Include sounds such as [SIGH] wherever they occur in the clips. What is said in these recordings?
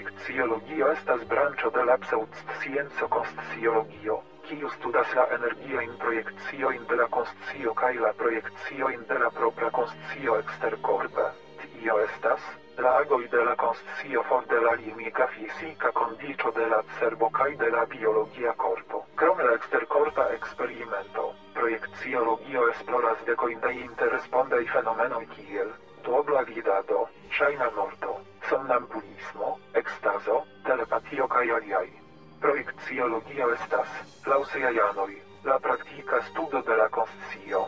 Konstriksiologio estas branĉo de la pseŭdscienco konsciologio, kiu studas la energiajn projekciojn de la konscio kaj la projekciojn de la propra konscio eksterkorpe. Tio estas la agoj de la konscio for de la limika fizika kondiĉo de la cerbo kaj de la biologia korpo. Krom la eksterkorpa eksperimento, projekciologio esploras dekojn da interrespondaj fenomenoj kiel duobla vidado, ŝajna morto, somnambulismo, ekstazo, telepatio kaj aliaj. Projekciologio estas, laŭ siaj anoj, la praktika studo de la konscio.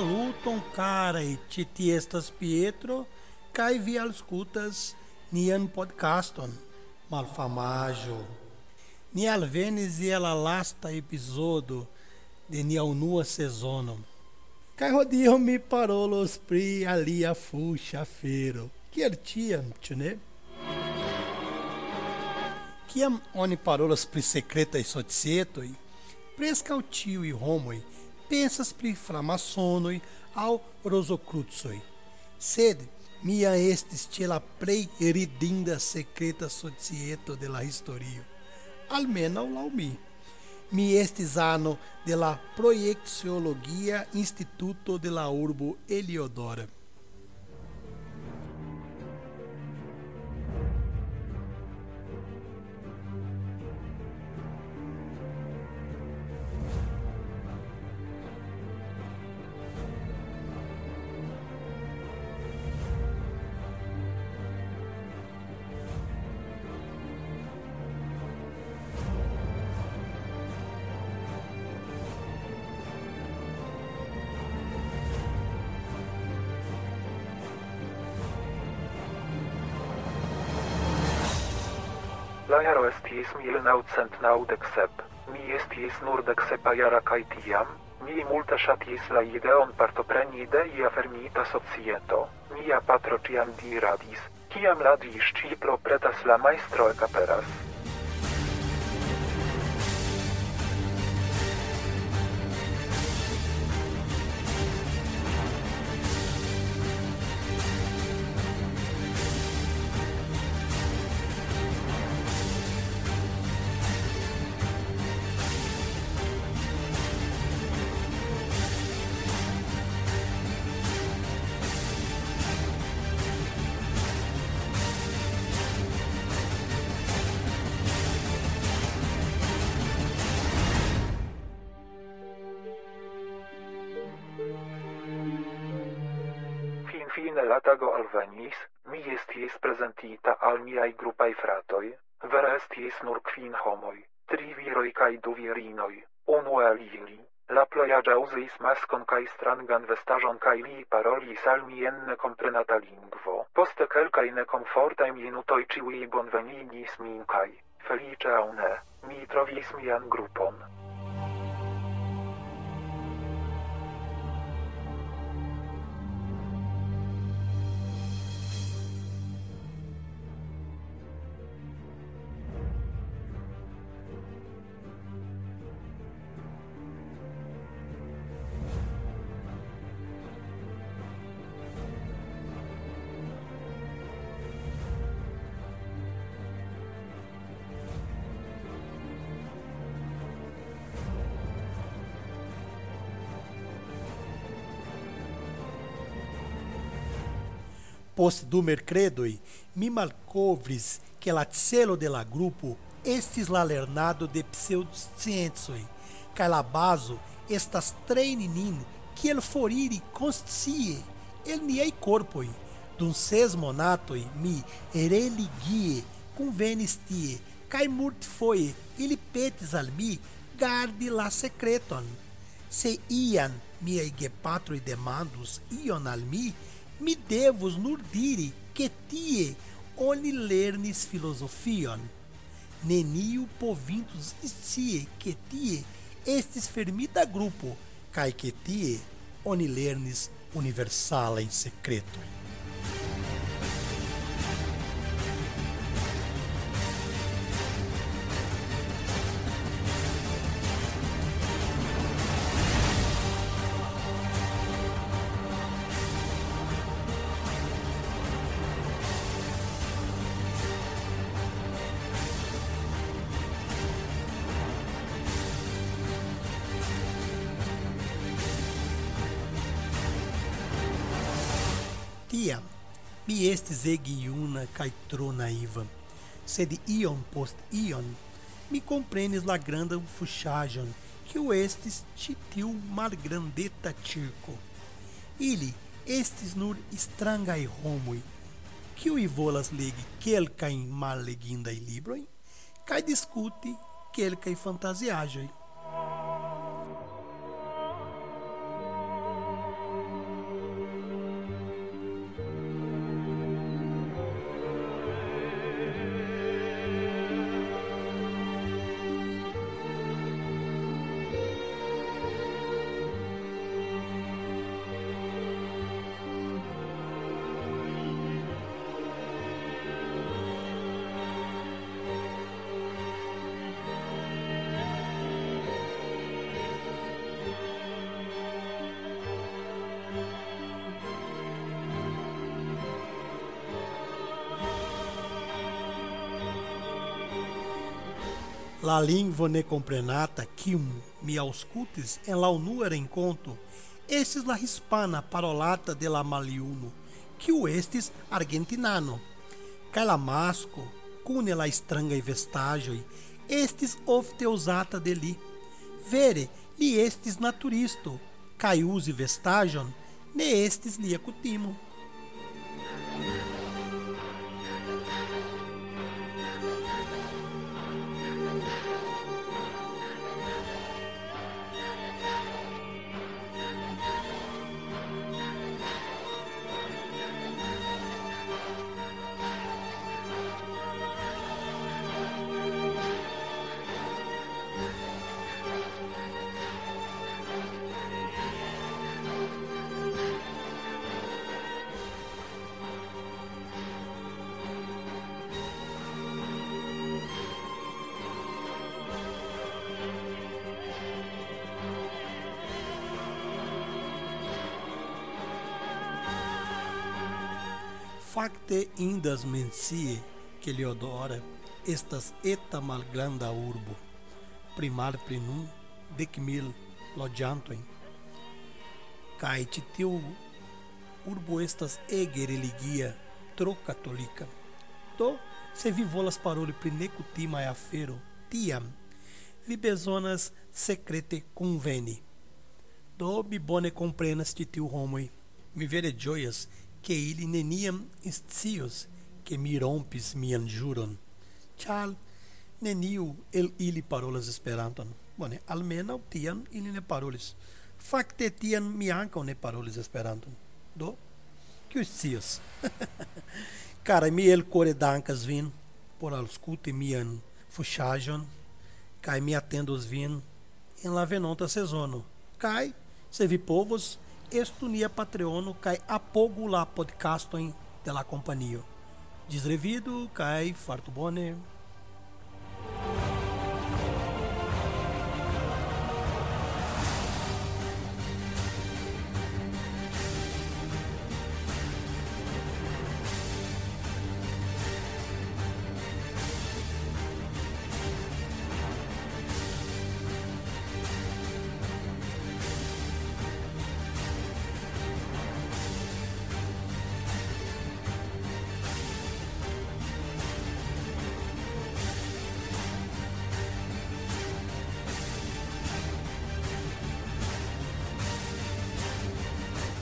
Saluton carai titi estas Pietro kai vi auscultas nian podcaston malfamajo. Ni alvenis la lasta episodio de nia unua sezono. Kai hodiaŭ mi parolos pri alia fuŝa afero. Kiel tiam, ĉu ne? Kiam oni parolas pri sekretaj societoj, preskaŭ ĉiuj homoj pensas pri framasonoj aŭ rozokrucoj. Sed mia estis ĉe la plej ridinda sekreta societo de la historio. Almenaŭ laŭ mi. Mi ano de la Projekciologia Instituto de la urbo Eliodora. Jaro estis 1997. Mi estis nur deksepa jara kaj tiam, mi multe ŝatis la ideon partopreni de ia fermita societo. Mia patro ĉiam diradis, kiam la disĉiplo pretas la majstro ekaperas. Finfine la tago alvenis, mi estis prezentita al miaj grupaj fratoj. Vere estis nur kvin homoj, tri viroj kaj du virinoj. Unu el ili, la plojaĝa uzis maskon kaj strangan vestaĵon kaj li parolis al mi en nekomprenata lingvo. Post kelkaj nekomfortaj minutoj ĉiuj bonvenigis min kaj, feliĉe aŭ mi trovis mian grupon. Post du mercredoi, mi malcovris que la celo de la grupo estis la lernado de pseudosciencoi, ca la estas treini nin kiel foriri conscie el niei corpoi. Dum ses monatoi mi religie convenis tie, cae mult foie ili petis al mi gardi la secreton. Se ian miei gepatroi demandus ion al mi, mi devos nur diri que tie oni lernis filosofion. Neniu povintus scie que tie estis fermita grupo, kai que tie oni lernis universala em secreto. Tiam mi estis ege juna kaj tro naiva, sed iom post iom mi comprenis la grandan fuŝaĵon kiu estis ĉi tiu malgrandeta ĉirko. Ili estis nur strangaj homoj, kiuj volas legi kelkajn mallegindaj librojn kaj diskuti kelkaj fantaziaĵoj. La lingvo necomprenata quium mi auscultis en la unua renconto estis la hispana parolata de la maliuno, quiu estis argentinano, kaj la masco, cune la strangaj vestaĵoj, estis ofte uzata de li. Vere, li estis naturisto, kaj uzi vestaĵon ne estis lia kutimo. Fakte indas mencie que Leodora estas eta malgranda urbo, primar plenum dek mil loĝantojn. Kaj ĉi tiu urbo estas ege religia, tro katolika. Do, se vi volas paroli pri nekutimaj afero, tiam vi bezonas sekrete konveni. Do, mi bone komprenas ĉi tiu homoj. Mi vere ĝojas que ili neniam scios que mi rompis mian juron, ĉar neniu el ili parolas Esperanton. Bone, almenaŭ tiam ili ne parolis. Fakte tiam mi ankaŭ ne parolis Esperanton. Do, kiu scias? Cara, [LAUGHS] mi elkore dankas vin por aŭskulti mian fuŝaĵon kaj mi atendos vin en la venonta sezono. Kaj, se vi povos, estu nia Patreono kaj apogu la podcastojn de la kaj fartu bone.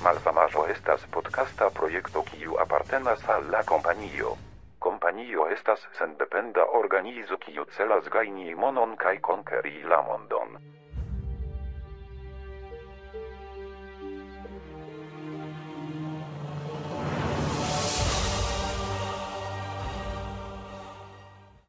Malfamaĵo estas podcasta projekto kiu apartenas al la kompanio. Kompanio estas sendependa organizo kiu celas gajni monon kaj konkeri la mondon.